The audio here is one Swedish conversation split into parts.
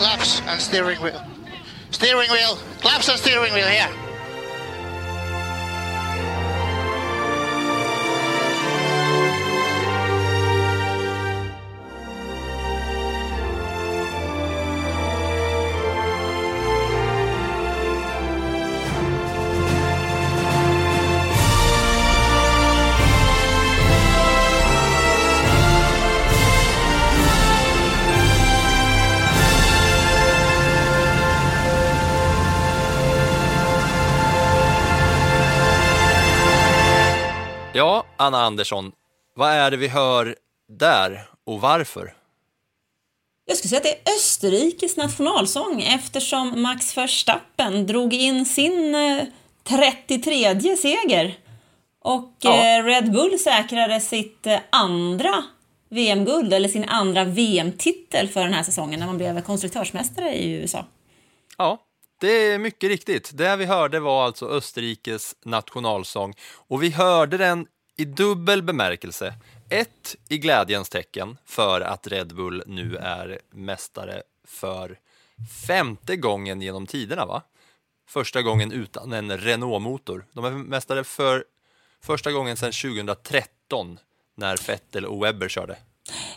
claps and steering wheel. Steering wheel. Claps and steering wheel here. Ja, Anna Andersson, vad är det vi hör där och varför? Jag skulle säga att det är Österrikes nationalsång eftersom Max Verstappen drog in sin eh, 33 seger. Och Ja. eh, Red Bull säkrade sitt eh, andra VM-guld, eller sin andra VM-titel för den här säsongen när man blev konstruktörsmästare i USA. Ja, det är mycket riktigt. Det vi hörde var alltså Österrikes nationalsång och vi hörde den i dubbel bemärkelse. Ett, i glädjens tecken för att Red Bull nu är mästare för femte gången genom tiderna, va? Första gången utan en Renault-motor. De är mästare för första gången sedan 2013 när Vettel och Webber körde.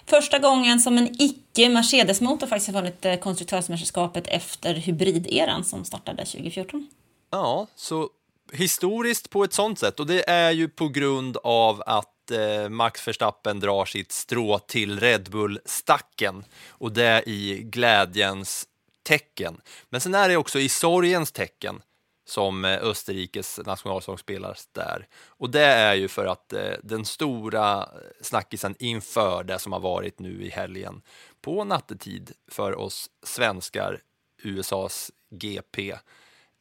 Första gången som en icke-Mercedes-motor faktiskt har vunnit eh, konstruktörsmästerskapet efter hybrideran som startade 2014. Ja, så historiskt på ett sånt sätt och det är ju på grund av att eh, Max Verstappen drar sitt strå till Red Bull-stacken och det i glädjens tecken. Men sen är det också i sorgens tecken som eh, Österrikes nationalsång spelas där. Och det är ju för att eh, den stora snackisen inför det som har varit nu i helgen på nattetid för oss svenskar, USAs GP,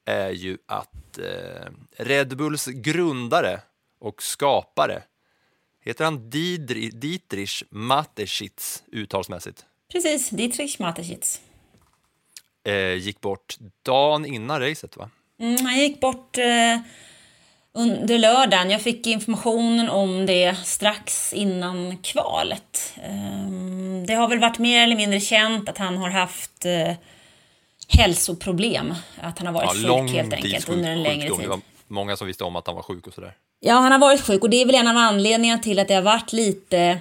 är ju att eh, Red Bulls grundare och skapare, heter han Didri, Dietrich Mateschitz uttalsmässigt, Precis, Dietrich Mateschitz. eh, gick bort dagen innan racet va? Mm, han gick bort eh, under lördagen. Jag fick informationen om det strax innan kvalet. Ehm, det har väl varit mer eller mindre känt att han har haft eh, hälsoproblem. Att han har varit sjuk helt enkelt under en längre sjukdom. tid. Det var många som visste om att han var sjuk och sådär. Ja, han har varit sjuk och det är väl en av anledningarna till att det har varit lite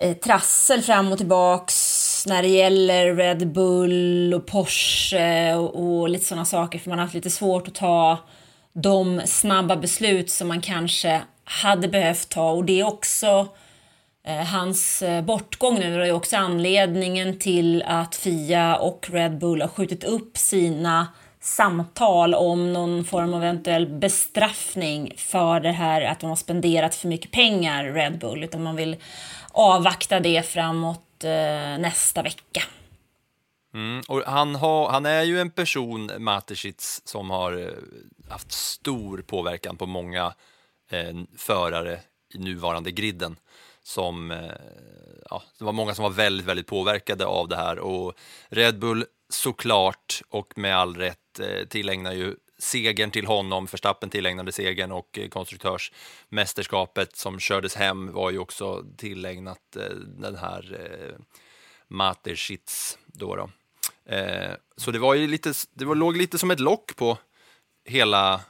eh, trassel fram och tillbaks när det gäller Red Bull och Porsche och, och lite sådana saker för man har haft lite svårt att ta de snabba beslut som man kanske hade behövt ta. Och det är också eh, hans eh, bortgång nu är också anledningen till att Fia och Red Bull har skjutit upp sina samtal om någon form av eventuell bestraffning för det här att de har spenderat för mycket pengar, Red Bull, utan man vill avvakta det framåt eh, nästa vecka. Mm, och han, har, han är ju en person, Mateschitz, som har eh, haft stor påverkan på många eh, förare i nuvarande griden. Som, eh, ja, det var många som var väldigt, väldigt påverkade av det här och Red Bull såklart och med all rätt eh, tillägnar ju segern till honom, Verstappen tillägnade segern och eh, konstruktörsmästerskapet som kördes hem var ju också tillägnat eh, den här eh, Mateschitz då. då. Eh, så det var ju lite, det var, låg lite som ett lock på hela,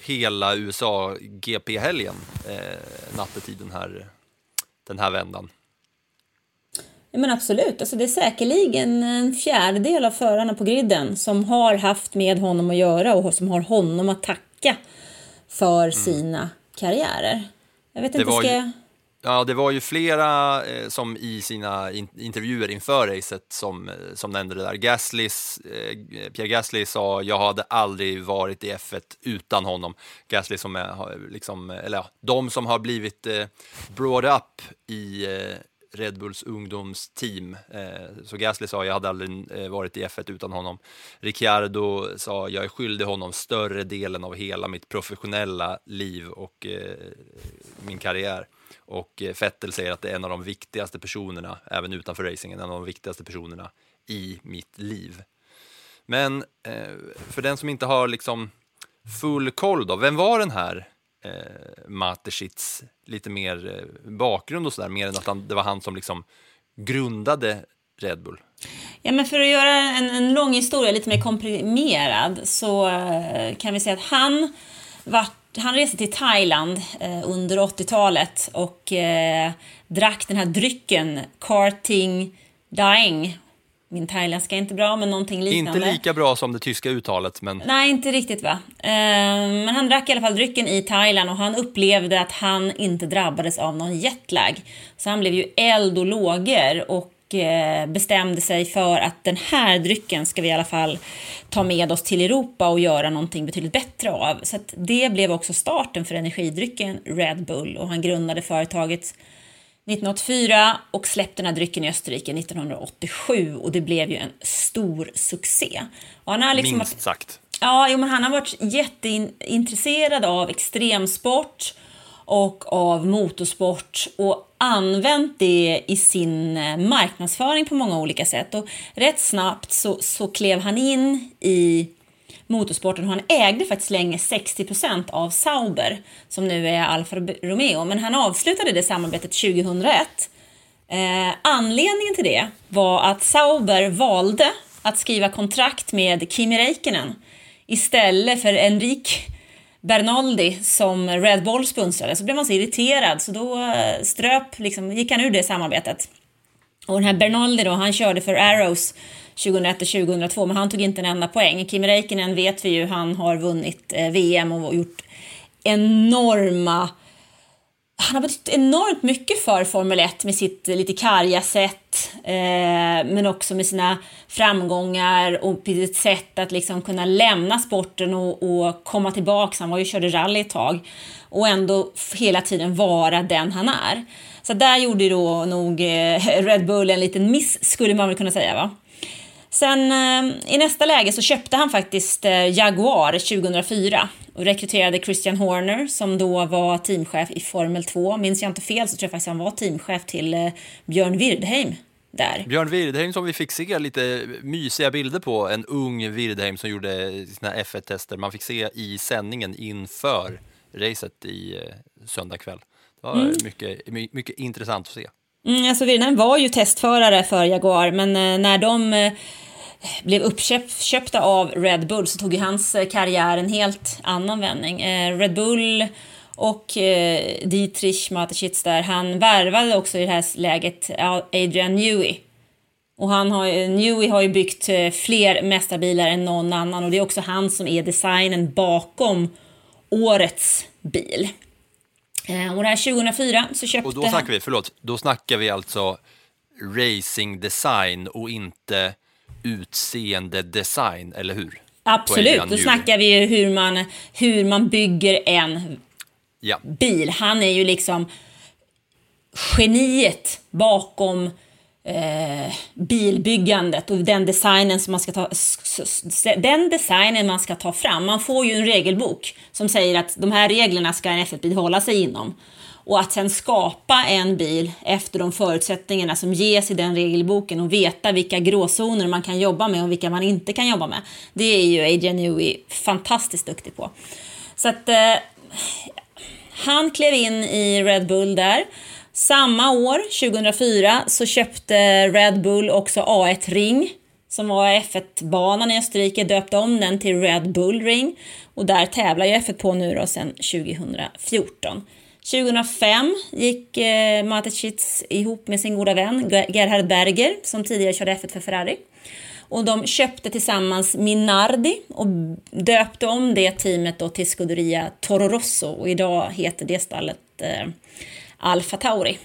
hela USA GP-helgen eh, nattetid den här, den här vändan. Men absolut, alltså det är säkerligen en fjärdedel av förarna på griden som har haft med honom att göra och som har honom att tacka för sina karriärer. Jag vet Mm. Det inte, var ska ju-. Ja, det var ju flera eh, som i sina in intervjuer inför racet som, eh, som nämnde det där. Gaslys, eh, Pierre Gasly sa jag hade aldrig varit i F1 utan honom. Gasly som är liksom, eller ja, de som har blivit eh, brought up i eh, Red Bulls ungdomsteam. Eh, så Gasly sa jag hade aldrig eh, varit i F1 utan honom. Ricciardo sa jag är skyldig honom större delen av hela mitt professionella liv och eh, min karriär. Och Fettel Vettel säger att det är en av de viktigaste personerna, även utanför racingen, en av de viktigaste personerna i mitt liv. Men för den som inte har liksom full koll då, vem var den här eh, Mateschitz lite mer eh, bakgrund och sådär, mer än att han, det var han som liksom grundade Red Bull? Ja, men för att göra en, en lång historia lite mer komprimerad så eh, kan vi säga att han, vart, han reste till Thailand eh, under 80-talet och eh, drack den här drycken, karting daeng. Min thailändska är inte bra, men någonting liknande. Inte lika bra som det tyska uttalet, men Nej, inte riktigt va. Eh, Men han drack i alla fall drycken i Thailand och han upplevde att han inte drabbades av någon jetlag. Så han blev ju eld och lågor och eh, bestämde sig för att den här drycken ska vi i alla fall ta med oss till Europa och göra någonting betydligt bättre av. Så det blev också starten för energidrycken Red Bull och han grundade företaget 1984 och släppte den här drycken i Österrike 1987 och det blev ju en stor succé. Och han har liksom minst sagt. Ja, jo, men han har varit jätteintresserad av extremsport och av motorsport och använt det i sin eh, marknadsföring på många olika sätt. Och rätt snabbt så, så klev han in i motorsporten och han ägde faktiskt länge 60% av Sauber som nu är Alfa Romeo. Men han avslutade det samarbetet 2001 Eh, anledningen till det var att Sauber valde att skriva kontrakt med Kimi Räikkönen istället för Enrique Bernoldi som Red Bull sponsrade. Så blev man så irriterad så då eh, ströp, liksom, gick han ur det samarbetet. Och den här Bernoldi då, han körde för Arrows 2001 och 2002 men han tog inte en enda poäng. Kimi Räikkönen vet vi ju, han har vunnit eh, VM och gjort enorma han har betytt enormt mycket för Formel 1 med sitt lite karga sätt, eh, men också med sina framgångar och sitt sätt att liksom kunna lämna sporten och, och komma tillbaka. Han var ju körde rally ett tag och ändå hela tiden vara den han är. Så där gjorde då nog eh, Red Bull en liten miss, skulle man väl kunna säga. va? Sen eh, i nästa läge så köpte han faktiskt eh, Jaguar 2004 och rekryterade Christian Horner som då var teamchef i Formel 2. Minns jag inte fel så tror jag faktiskt han var teamchef till Björn Wirdheim där. Björn Wirdheim som vi fick se lite mysiga bilder på, en ung Wirdheim som gjorde sina F1-tester. Man fick se i sändningen inför racet i söndag kväll. Var mycket, my- mycket intressant att se. Mm, alltså Wirdheim var ju testförare för Jaguar men eh, när de eh, blev uppköpta av Red Bull så tog ju hans eh, karriär en helt annan vändning. Red Bull och Dietrich Mateschitz där, han värvade också i det här läget Adrian Newey. Och han har, Newey har ju byggt fler mästarbilar än någon annan och det är också han som är designen bakom årets bil. Eh, Och det här 2004 så köpte Och då snackar vi, förlåt, då snackar vi alltså racing design och inte utseende design, eller hur? Absolut, då snackar vi ju hur man, hur man bygger en Ja, bil. Han är ju liksom geniet bakom eh, bilbyggandet och den designen som man ska ta den designen man ska ta fram. Man får ju en regelbok som säger att de här reglerna ska en F1-bil hålla sig inom. Och att sen skapa en bil efter de förutsättningarna som ges i den regelboken och veta vilka gråzoner man kan jobba med och vilka man inte kan jobba med. Det är ju Adrian Newey fantastiskt duktig på. Så att eh, han klev in i Red Bull där. Samma år, 2004, så köpte Red Bull också A1 Ring som var F1-banan i Österrike, döpte om den till Red Bull Ring och där tävlar ju F1 på nu då sedan 2014. 2005 gick eh, Mateschitz ihop med sin goda vän Gerhard Berger som tidigare körde F1 för Ferrari. Och de köpte tillsammans Minardi och döpte om det teamet då till Scuderia Toro Rosso och idag heter det stallet eh, Alfa Tauri.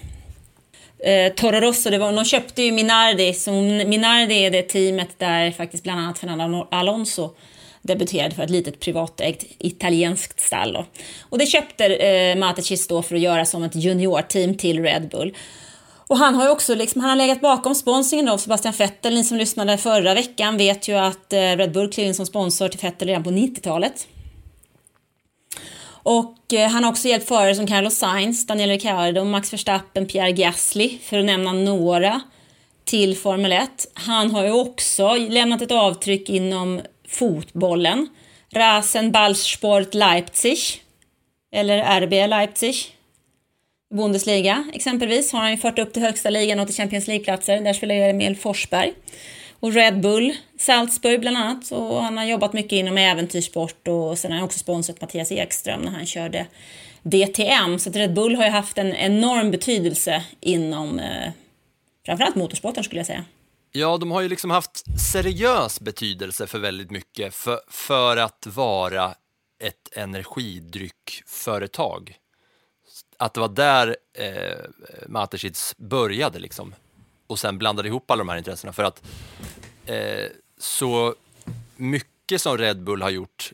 Eh, Toro Rosso, det var, de köpte ju Minardi, så Minardi är det teamet där faktiskt bland annat Fernando Alonso debuterade för ett litet privatägt italienskt stall. Då. Och det köpte eh, Matecis då för att göra som ett juniorteam till Red Bull. Och han har ju också liksom, han har legat bakom sponsringen av Sebastian Vettel. Ni som lyssnade förra veckan vet ju att eh, Red Bull klev in som sponsor till Vettel redan på 90-talet. Och eh, han har också hjälpt förare som Carlos Sainz, Daniel Ricciardo, Max Verstappen, Pierre Gasly, för att nämna några, till Formel 1. Han har ju också lämnat ett avtryck inom fotbollen. Rasenballsport Leipzig, eller RB Leipzig. Bundesliga exempelvis har han ju fört upp till högsta ligan och till Champions League-platser. Där spelar ju Emil Forsberg. Och Red Bull, Salzburg bland annat. Och han har jobbat mycket inom äventyrssport och sen har han också sponsrat Mattias Ekström när han körde DTM. Så att Red Bull har ju haft en enorm betydelse inom eh, framförallt motorsporten skulle jag säga. Ja, de har ju liksom haft seriös betydelse för väldigt mycket för, för att vara ett energidryckföretag. Att det var där eh, Mateschitz började liksom och sen blandade ihop alla de här intressena för att eh, så mycket som Red Bull har gjort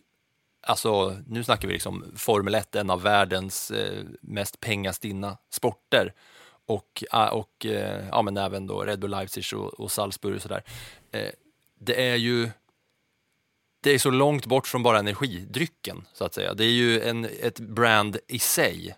Alltså, nu snackar vi liksom Formel 1, en av världens eh, mest pengastinna sporter och, eh, och eh, ja, men även då Red Bull Leipzig och, och Salzburg och sådär. Eh, det är ju det är så långt bort från bara energidrycken, så att säga. Det är ju en, ett brand i sig.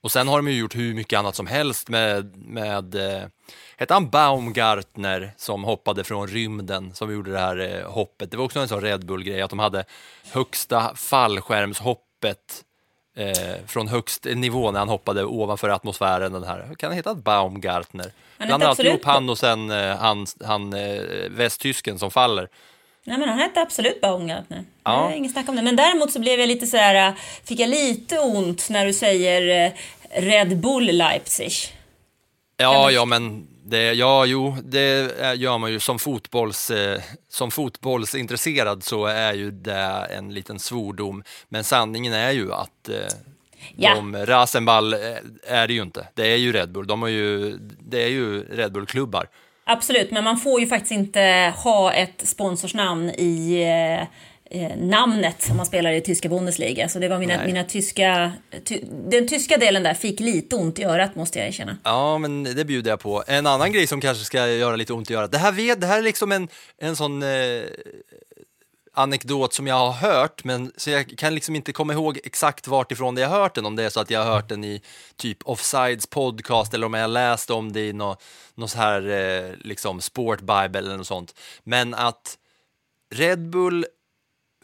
Och sen har de ju gjort hur mycket annat som helst med, med eh, hette han Baumgartner som hoppade från rymden, som gjorde det här eh, hoppet. Det var också en sån Red Bull-grej, att de hade högsta fallskärmshoppet eh, från högst nivå när han hoppade ovanför atmosfären. Den här. Kan han heta Baumgartner? Han blandar alltid ihop han och sen eh, han, han eh, västtysken som faller. Nej men han hette absolut Baumgartner. Ja. Inget snack om det. Men däremot så blev jag lite så här, eh, fick jag lite ont när du säger eh, Red Bull Leipzig. Ja, ja men det, ja, jo, det gör man ju som, fotbolls, eh, som fotbollsintresserad så är ju det en liten svordom. Men sanningen är ju att eh, ja. de, Rasenball eh, är det ju inte. Det är ju Red Bull. De har ju, det är ju Red Bull-klubbar. Absolut, men man får ju faktiskt inte ha ett sponsorsnamn i eh, eh, namnet om man spelar i tyska Bundesliga. Så det var mina, mina tyska... Ty, den tyska delen där fick lite ont i örat måste jag erkänna. Ja, men det bjuder jag på. En annan grej som kanske ska göra lite ont i örat. Det här, det här är liksom en, en sån eh, anekdot som jag har hört, men så jag kan liksom inte komma ihåg exakt vart ifrån det jag har hört den. Om det är så att jag har hört den i typ Offsides podcast eller om jag läst om det i någon nå så här eh, liksom Sport Bible eller något sånt. Men att Red Bull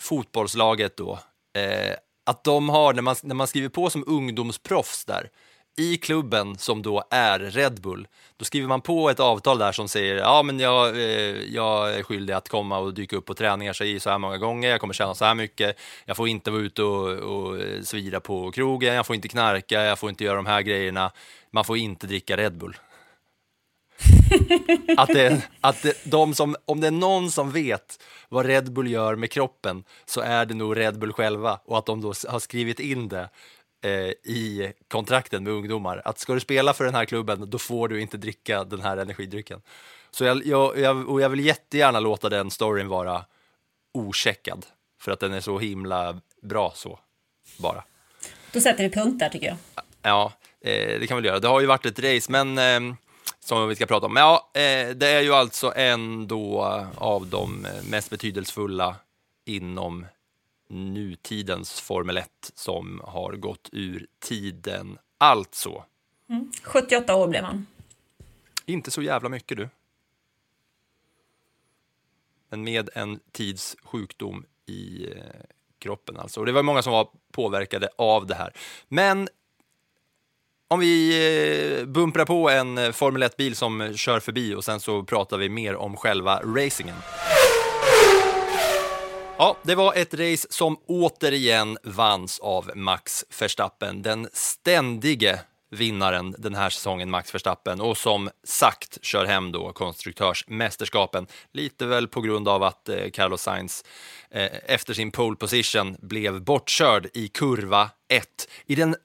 fotbollslaget då, eh, att de har, när man, när man skriver på som ungdomsproffs där, i klubben som då är Red Bull, då skriver man på ett avtal där som säger ja men jag, eh, jag är skyldig att komma och dyka upp på träningar så, så här många gånger, jag kommer tjäna så här mycket, jag får inte vara ute och, och eh, svira på krogen, jag får inte knarka, jag får inte göra de här grejerna, man får inte dricka Red Bull att, det, att det, de som, om det är någon som vet vad Red Bull gör med kroppen så är det nog Red Bull själva och att de då har skrivit in det eh, i kontrakten med ungdomar. Att ska du spela för den här klubben, då får du inte dricka den här energidrycken. Så jag, jag, jag, och jag vill jättegärna låta den storyn vara ocheckad för att den är så himla bra så, bara. Då sätter vi punkt där tycker jag. Ja, eh, det kan vi göra. Det har ju varit ett race, men eh, som vi ska prata om. Ja, eh, det är ju alltså en då av de mest betydelsefulla inom nutidens Formel 1 som har gått ur tiden. Alltså. Mm. 78 år blev han. Inte så jävla mycket du. Men med en tids sjukdom i eh, kroppen alltså. Och det var många som var påverkade av det här. Men om vi eh, bumprar på en eh, Formel 1-bil som kör förbi och sen så pratar vi mer om själva racingen. Ja, det var ett race som återigen vanns av Max Verstappen, den ständige vinnaren den här säsongen, Max Verstappen, och som sagt kör hem då konstruktörsmästerskapen. Lite väl på grund av att eh, Carlos Sainz eh, efter sin pole position blev bortkörd i kurva 1 i den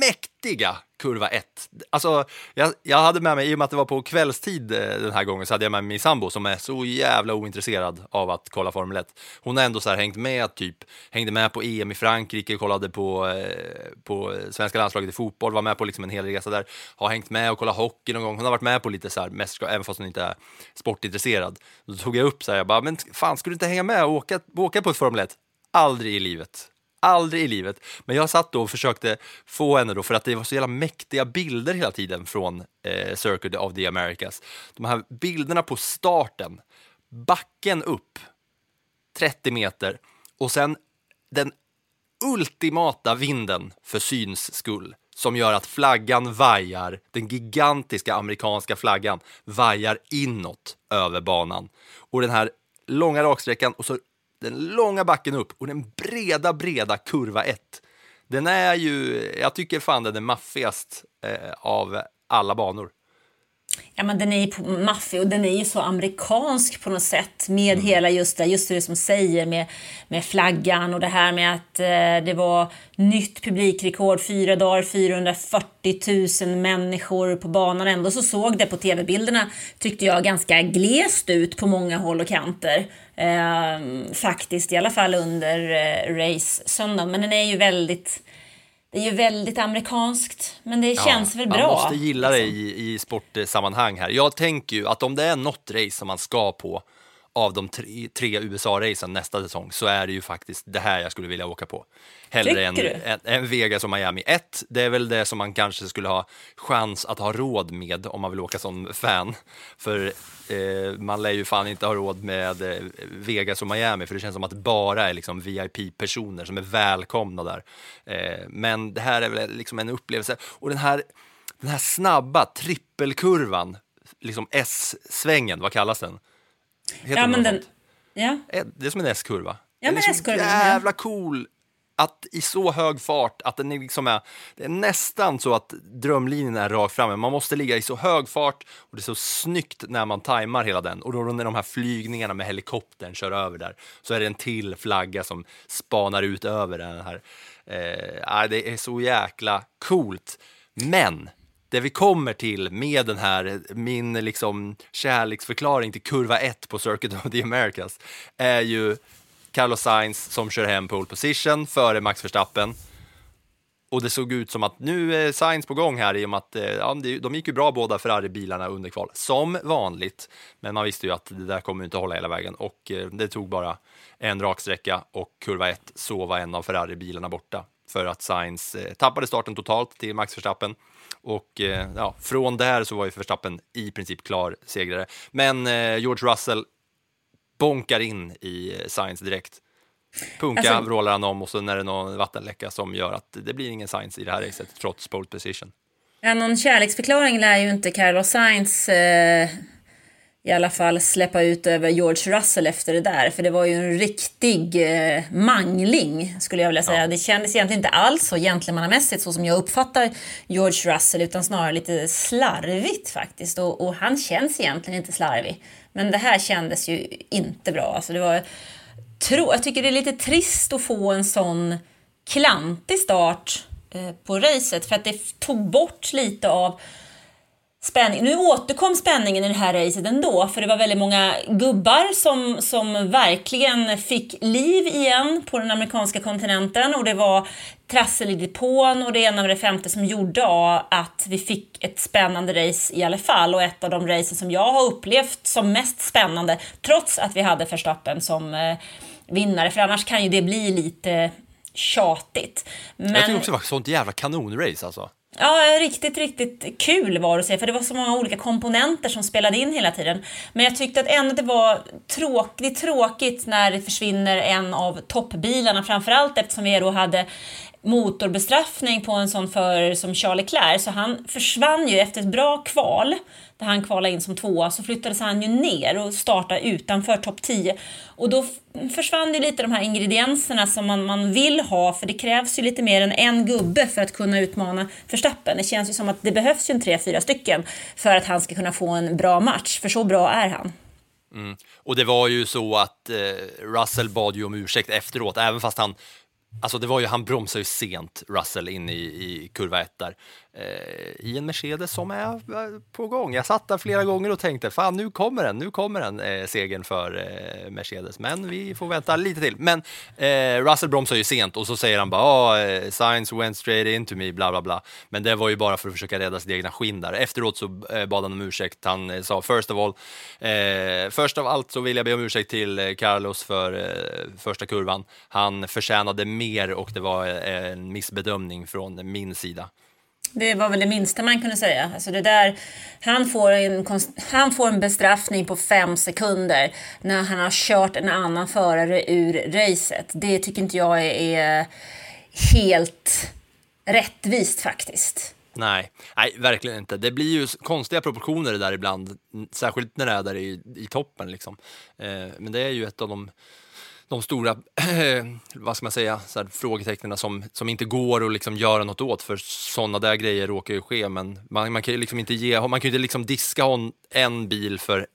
mäktiga kurva 1. Alltså, jag, jag hade med mig, i och med att det var på kvällstid eh, den här gången, så hade jag med mig min sambo som är så jävla ointresserad av att kolla Formel 1. Hon har ändå så här hängt med, typ, hängde med på EM i Frankrike, kollade på, eh, på svenska landslaget i fotboll, var med på liksom en hel resa där, har hängt med och kollat hockey någon gång. Hon har varit med på lite så här mästerskap, även fast hon inte är sportintresserad. Då tog jag upp så här, jag bara, men fan, skulle du inte hänga med och åka, åka på ett Formel 1? Aldrig i livet. Aldrig i livet. Men jag satt då och försökte få henne då, för att det var så jävla mäktiga bilder hela tiden från eh, Circuit of the Americas. De här bilderna på starten, backen upp 30 meter och sen den ultimata vinden för syns skull som gör att flaggan vajar, den gigantiska amerikanska flaggan vajar inåt över banan. Och den här långa raksträckan och så den långa backen upp och den breda, breda kurva 1. Den är ju, jag tycker fan den är maffigast eh, av alla banor. Ja, men den är ju maffig och den är ju så amerikansk på något sätt med Mm. hela just det, just det som säger med, med flaggan och det här med att eh, det var nytt publikrekord, fyra dagar, 440 000 människor på banan. Ändå så såg det på tv-bilderna, tyckte jag, ganska glest ut på många håll och kanter. Eh, faktiskt, i alla fall under eh, race-söndagen. Men den är ju väldigt det är ju väldigt amerikanskt, men det känns väl bra. Man måste gilla liksom. det i, i sportsammanhang här. Jag tänker ju att om det är något race som man ska på av de tre, tre USA-racen nästa säsong så är det ju faktiskt det här jag skulle vilja åka på. Hellre än, än, än Vegas och Miami. Ett, det är väl det som man kanske skulle ha chans att ha råd med om man vill åka som fan. För eh, man lär ju fan inte ha råd med eh, Vegas och Miami för det känns som att det bara är liksom VIP-personer som är välkomna där. Eh, men det här är väl liksom en upplevelse och den här, den här snabba trippelkurvan, liksom S-svängen, vad kallas den? Heter Ja, men den... sånt? Ja. Eh, Det är som en S-kurva. Ja, men S-kurvan, ja. jävla cool att i så hög fart att den är liksom är, det är nästan så att drömlinjen är rakt fram. men Man måste ligga i så hög fart och det är så snyggt när man tajmar hela den. Och då när de här flygningarna med helikoptern kör över där så är det en till flagga som spanar ut över den här. Eh, det är så jäkla coolt. Men det vi kommer till med den här, min liksom kärleksförklaring till kurva 1 på Circuit of the Americas, är ju Carlos Sainz som kör hem pole position före Max Verstappen. Och det såg ut som att nu är Sainz på gång här i och med att eh, ja, de gick ju bra båda Ferrari-bilarna under kval, som vanligt. Men man visste ju att det där kommer inte hålla hela vägen och eh, det tog bara en raksträcka och kurva 1 så var en av Ferrari-bilarna borta för att Sainz eh, tappade starten totalt till Max Verstappen. Och eh, ja, från där så var ju Verstappen i princip klar segrare. Men eh, George Russell bonkar in i eh, Sainz direkt. Punka Alltså- vrålar han om och så är det någon vattenläcka som gör att det blir ingen Sainz i det här racet trots pole position. Ja, någon kärleksförklaring lär ju inte Carlos Sainz eh, i alla fall släppa ut över George Russell efter det där. För det var ju en riktig eh, mangling, skulle jag vilja säga. Det kändes egentligen inte alls så gentlemannamässigt så som jag uppfattar George Russell, utan snarare lite slarvigt faktiskt. Och, och han känns egentligen inte slarvig. Men det här kändes ju inte bra. Alltså det var, tro, jag tycker det är lite trist att få en sån klantig start eh, på racet för att det tog bort lite av spänning. Nu återkom spänningen i det här racet ändå för det var väldigt många gubbar som, som verkligen fick liv igen på den amerikanska kontinenten och det var trassel i depån och det ena med det femte som gjorde att vi fick ett spännande race i alla fall och ett av de racen som jag har upplevt som mest spännande trots att vi hade Verstappen som eh, vinnare för annars kan ju det bli lite tjatigt. Men... Jag tycker också det var ett sånt jävla kanonrace alltså. Ja, riktigt, riktigt kul var det att se, för det var så många olika komponenter som spelade in hela tiden. Men jag tyckte att ändå det var tråk, det är tråkigt när det försvinner en av toppbilarna, framförallt eftersom vi då hade motorbestraffning på en sån förare som Charles Leclerc så han försvann ju efter ett bra kval där han kvalade in som tvåa så flyttades han ju ner och startade utanför topp 10 och då försvann ju lite de här ingredienserna som man, man vill ha för det krävs ju lite mer än en gubbe för att kunna utmana Verstappen. Det känns ju som att det behövs ju en tre, fyra stycken för att han ska kunna få en bra match för så bra är han. Mm. Och det var ju så att eh, Russell bad ju om ursäkt efteråt, även fast han Alltså det var ju, han bromsade ju sent, Russell, in i, i kurva 1 där. Eh, I en Mercedes som är eh, på gång. Jag satt där flera gånger och tänkte, fan nu kommer den, nu kommer den, eh, segern för eh, Mercedes. Men vi får vänta lite till. Men eh, Russell bromsar ju sent och så säger han bara, ah, eh, oh, Science went straight into me, bla bla bla. Men det var ju bara för att försöka rädda sitt egna skinn där. Efteråt så eh, bad han om ursäkt. Han eh, sa, first of all, eh, först av allt så vill jag be om ursäkt till eh, Carlos för eh, första kurvan. Han förtjänade mer och det var en missbedömning från min sida. Det var väl det minsta man kunde säga. Alltså det där, han, får en, han får en bestraffning på fem sekunder när han har kört en annan förare ur racet. Det tycker inte jag är, helt rättvist faktiskt. Nej, nej, verkligen inte. Det blir ju konstiga proportioner där ibland, särskilt när det är där i, i toppen. Liksom. Eh, men det är ju ett av de, de stora vad ska man säga, så här, frågetecknen som, som inte går att liksom göra något åt, för sådana där grejer råkar ju ske. Men man, man kan ju liksom inte ge, man kan ju inte liksom diska hon, en bil för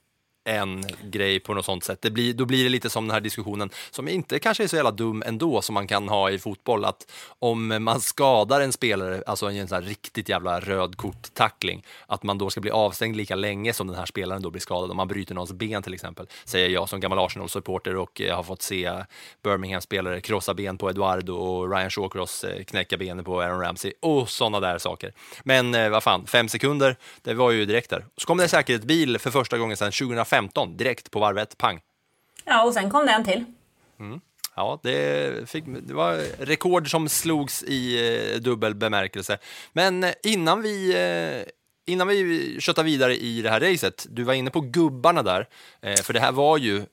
en grej på något sånt sätt. Det blir, då blir det lite som den här diskussionen, som inte kanske är så jävla dum ändå, som man kan ha i fotboll, att om man skadar en spelare, alltså en sån här riktigt jävla röd kort-tackling, att man då ska bli avstängd lika länge som den här spelaren då blir skadad, om man bryter någons ben till exempel, säger jag som gammal Arsenal-supporter och jag har fått se Birmingham-spelare krossa ben på Eduardo och Ryan Shawcross eh, knäcka benen på Aaron Ramsey och sådana där saker. Men eh, vad fan, fem sekunder, det var ju direkt där. Så kom det en säkerhetsbil för första gången sedan 2015, direkt på varvet, pang. Ja, och sen kom det en till. Ja, det, fick, det var rekord som slogs i eh, dubbel bemärkelse. Men eh, innan vi, eh, innan vi köttar vidare i det här racet, du var inne på gubbarna där, eh, för det här var ju,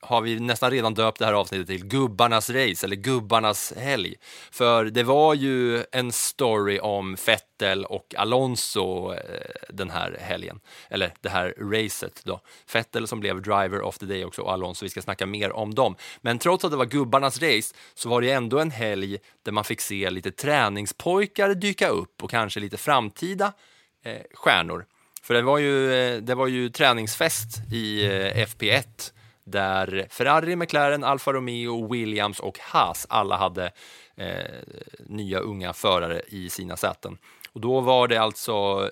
har vi nästan redan döpt det här avsnittet till gubbarnas race eller gubbarnas helg. För det var ju en story om Vettel och Alonso eh, den här helgen, eller det här racet då. Vettel som blev driver of the day också och Alonso, vi ska snacka mer om dem. Men trots att det var gubbarnas race så var det ändå en helg där man fick se lite träningspojkar dyka upp och kanske lite framtida eh, stjärnor. För det var ju, eh, det var ju träningsfest i eh, FP1 där Ferrari, McLaren, Alfa Romeo, Williams och Haas alla hade eh, nya unga förare i sina säten. Och då var det alltså,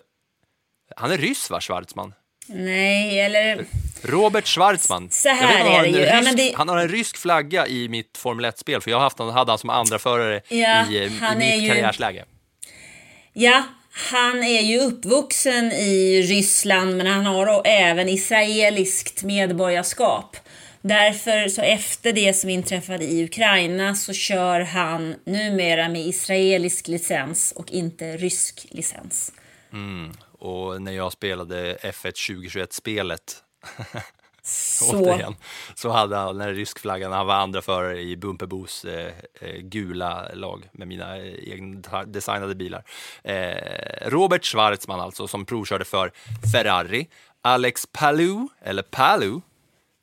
han är ryss va, Schwarzman? Nej, eller... Robert Schwarzman. Så här han, har är det ju. Ja, rysk, men det- han har en rysk flagga i mitt Formel 1-spel, för jag haft han, hade han som andra förare Ja, i, eh, i han mitt ju- karriärsläge. Ja, han är ju uppvuxen i Ryssland men han har även israeliskt medborgarskap. Därför så efter det som inträffade i Ukraina så kör han numera med israelisk licens och inte rysk licens. Och när jag spelade F1 2021-spelet Så, återigen, så hade han den rysk flaggan, han var andra förare i Bumperbos eh, eh, gula lag med mina eh, egna designade bilar. Eh, Robert Schwarzman alltså, som provkörde för Ferrari. Alex Palou, eller Palou,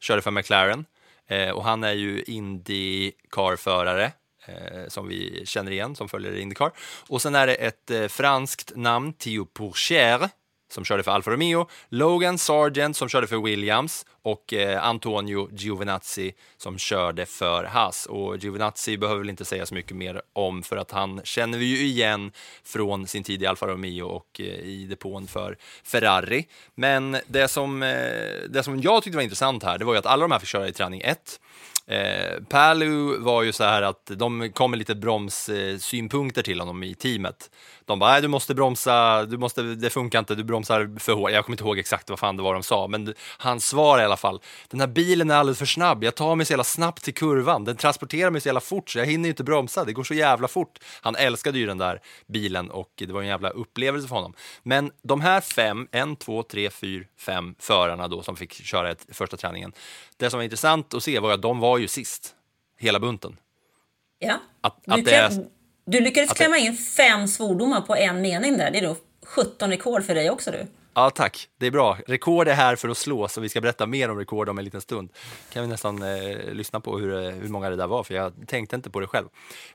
körde för McLaren. Eh, och han är ju Indycar-förare. Eh, som vi känner igen, som följer Indycar. Och sen är det ett eh, franskt namn, Theo Pourchaire, som körde för Alfa Romeo, Logan Sargent som körde för Williams och eh, Antonio Giovinazzi som körde för Haas. Och Giovinazzi behöver väl inte säga så mycket mer om för att han känner vi ju igen från sin tid i Alfa Romeo och eh, i depån för Ferrari. Men det som, eh, det som jag tyckte var intressant här, det var ju att alla de här fick köra i träning 1. Eh, Palu var ju så här att de kom med lite bromssynpunkter till honom i teamet. De bara, nej du måste bromsa, du måste, det funkar inte, du bromsar för hårt. Jag kommer inte ihåg exakt vad fan det var de sa, men hans svar i alla fall, den här bilen är alldeles för snabb, jag tar mig så jävla snabbt till kurvan, den transporterar mig så jävla fort så jag hinner inte bromsa, det går så jävla fort. Han älskade ju den där bilen och det var en jävla upplevelse för honom. Men de här fem, en, två, tre, fyra, fem förarna då som fick köra ett, första träningen, det som var intressant att se var att de var ju sist, hela bunten. ja. Att, Nu att kan- är, Du lyckades Att- klämma in fem svordomar på en mening där. Det är då 17 rekord för dig också du. Ja, tack. Det är bra. Rekord är här för att slås och vi ska berätta mer om rekord om en liten stund. Kan vi nästan eh, lyssna på hur, eh, hur många det där var, för jag tänkte inte på det själv.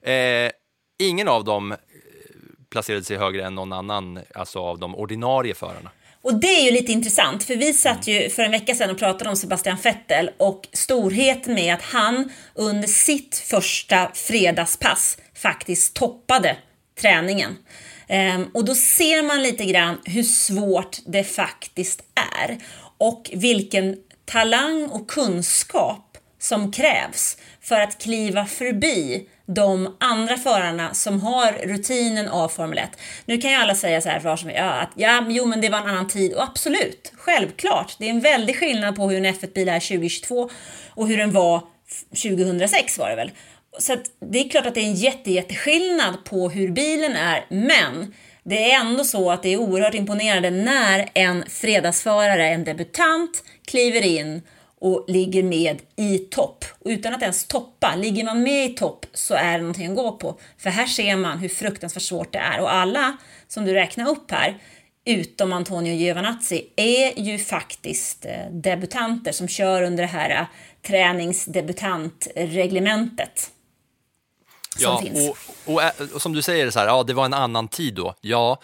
Eh, ingen av dem eh, placerade sig högre än någon annan, alltså av de ordinarie förarna. Och det är ju lite intressant, för vi satt ju för en vecka sedan och pratade om Sebastian Vettel och storheten med att han under sitt första fredagspass faktiskt toppade träningen. Ehm, och då ser man lite grann hur svårt det faktiskt är och vilken talang och kunskap som krävs för att kliva förbi de andra förarna som har rutinen av Formel 1. Nu kan ju alla säga så här för som, ja, att ja, jo men det var en annan tid och absolut, självklart. Det är en väldig skillnad på hur en F1-bil är 2022 och hur den var 2006 var det väl. Så att det är klart att det är en jätte, jätteskillnad på hur bilen är, men det är ändå så att det är oerhört imponerande när en fredagsförare, en debutant, kliver in och ligger med i topp. Och utan att ens toppa, ligger man med i topp så är det någonting att gå på. För här ser man hur fruktansvärt svårt det är. Och alla som du räknar upp här, utom Antonio Giovinazzi, är ju faktiskt eh, debutanter som kör under det här eh, träningsdebutantreglementet. Som ja, finns. Och, och, ä- och som du säger, så här, ja, det var en annan tid då. Ja,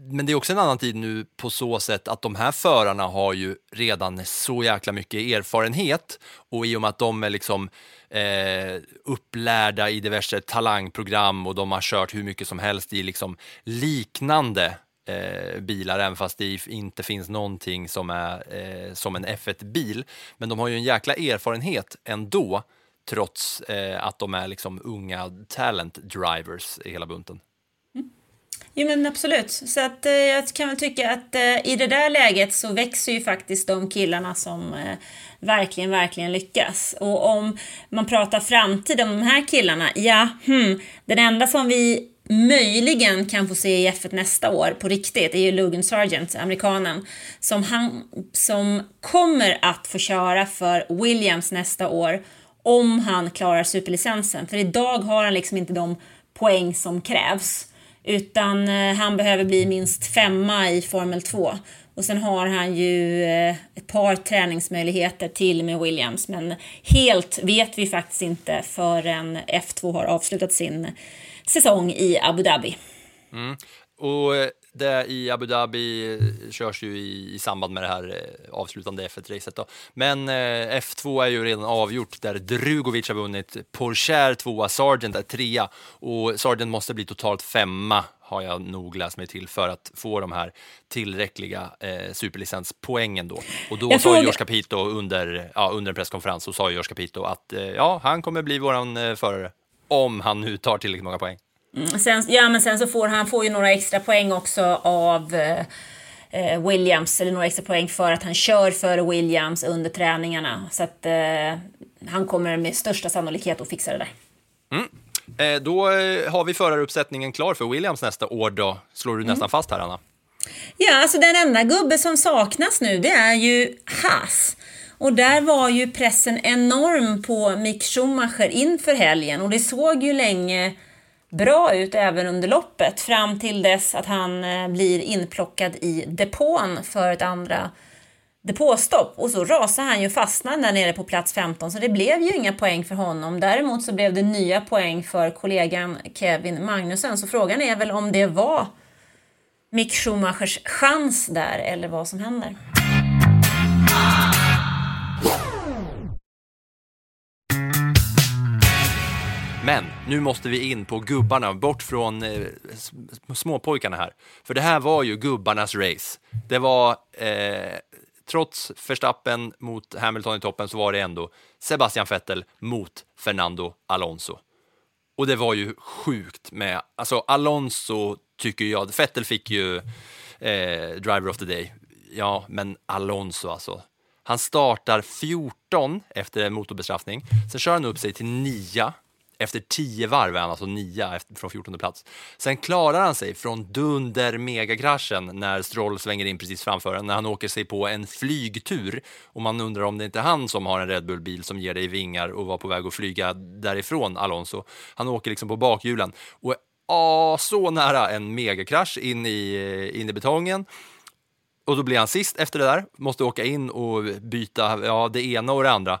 men det är också en annan tid nu på så sätt att de här förarna har ju redan så jäkla mycket erfarenhet och i och med att de är liksom eh, upplärda i diverse talangprogram och de har kört hur mycket som helst i liksom liknande eh, bilar, även fast det inte finns någonting som är eh, som en F1-bil. Men de har ju en jäkla erfarenhet ändå, trots eh, att de är liksom unga talent drivers i hela bunten. Jo men absolut. Så att eh, jag kan väl tycka att eh, i det där läget så växer ju faktiskt de killarna som eh, verkligen, verkligen lyckas. Och om man pratar framtid om de här killarna, ja, hmm, den enda som vi möjligen kan få se i F1 nästa år på riktigt är ju Logan Sargent, amerikanen, som, han, som kommer att få köra för Williams nästa år om han klarar superlicensen. För idag har han liksom inte de poäng som krävs. Utan eh, han behöver bli minst femma i Formel 2. Och sen har han ju eh, ett par träningsmöjligheter till med Williams. Men helt vet vi faktiskt inte förrän F2 har avslutat sin säsong i Abu Dhabi. Mm. Och eh, det i Abu Dhabi eh, körs ju i, i samband med det här eh, avslutande F1-racet. Då. Men eh, F2 är ju redan avgjort där Drugovic har vunnit, Porsche tvåa, Sargent är trea och Sargent måste bli totalt femma har jag nog läst mig till för att få de här tillräckliga eh, superlicenspoängen då. Och då Jag sa George Capito under, ja, under en presskonferens så sa George Capito att eh, ja, han kommer bli våran eh, förare om han nu tar tillräckligt många poäng. Sen, ja, men sen så får han får ju några extra poäng också av eh, eh, Williams, eller några extra poäng för att han kör före Williams under träningarna. Så att eh, han kommer med största sannolikhet att fixa det där. Eh, då eh, har vi föraruppsättningen klar för Williams nästa år då. Slår du nästan fast här, Anna? Ja, alltså den enda gubbe som saknas nu det är ju Haas. Och där var ju pressen enorm på Mick Schumacher inför helgen och det såg ju länge bra ut även under loppet fram till dess att han eh, blir inplockad i depån för ett andra depåstopp och så rasade han ju fastnade där nere på plats 15 så det blev ju inga poäng för honom. Däremot så blev det nya poäng för kollegan Kevin Magnussen så frågan är väl om det var Mick Schumachers chans där eller vad som händer. Men nu måste vi in på gubbarna, bort från eh, småpojkarna här. För det här var ju gubbarnas race. Det var, eh, trots Verstappen mot Hamilton i toppen, så var det ändå Sebastian Vettel mot Fernando Alonso. Och det var ju sjukt med, alltså Alonso tycker jag, Vettel fick ju eh, Driver of the Day, ja, men Alonso alltså. Han startar 14 efter en motorbestraffning, sen kör han upp sig till 9 efter tio varv är han alltså nia från 14 plats. Sen klarar han sig från dunder megakraschen när Stroll svänger in precis framför en, när han åker sig på en flygtur och man undrar om det inte är han som har en Red Bull-bil som ger dig vingar och var på väg att flyga därifrån Alonso. Han åker liksom på bakhjulen och ah, så nära en megakrasch in i, in i betongen. Och då blir han sist efter det där, måste åka in och byta ja, det ena och det andra.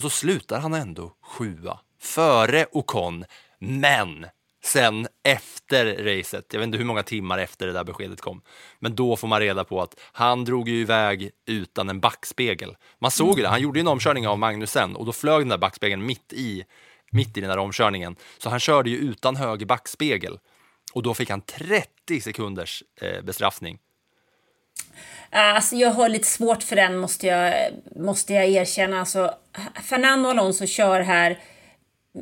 Så slutar han ändå sjua, före Ocon. Men sen efter racet, jag vet inte hur många timmar efter det där beskedet kom, men då får man reda på att han drog ju iväg utan en backspegel. Man såg ju det, han gjorde ju en omkörning av Magnusen och då flög den där backspegeln mitt i, mitt i den där omkörningen. Så han körde ju utan höger backspegel och då fick han 30 sekunders eh, bestraffning. Alltså, jag har lite svårt för den måste jag, måste jag erkänna. Alltså, Fernando Alonso kör här